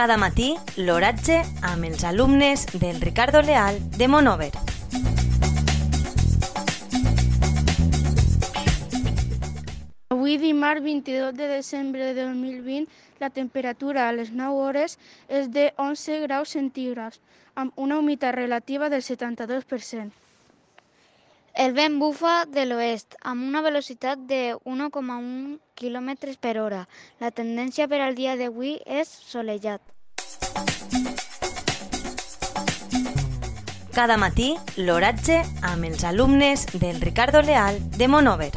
Cada matí, l'oratge amb els alumnes del Ricardo Leal de Monover. Avui dimarts 22 de desembre de 2020 la temperatura a les 9 hores és de 11 graus centígrads amb una humitat relativa del 72%. El vent bufa de l'oest amb una velocitat de 1,1 km per hora. La tendència per al dia d'avui és solellat. Cada matí, l'oratge amb els alumnes del Ricardo Leal de Monover.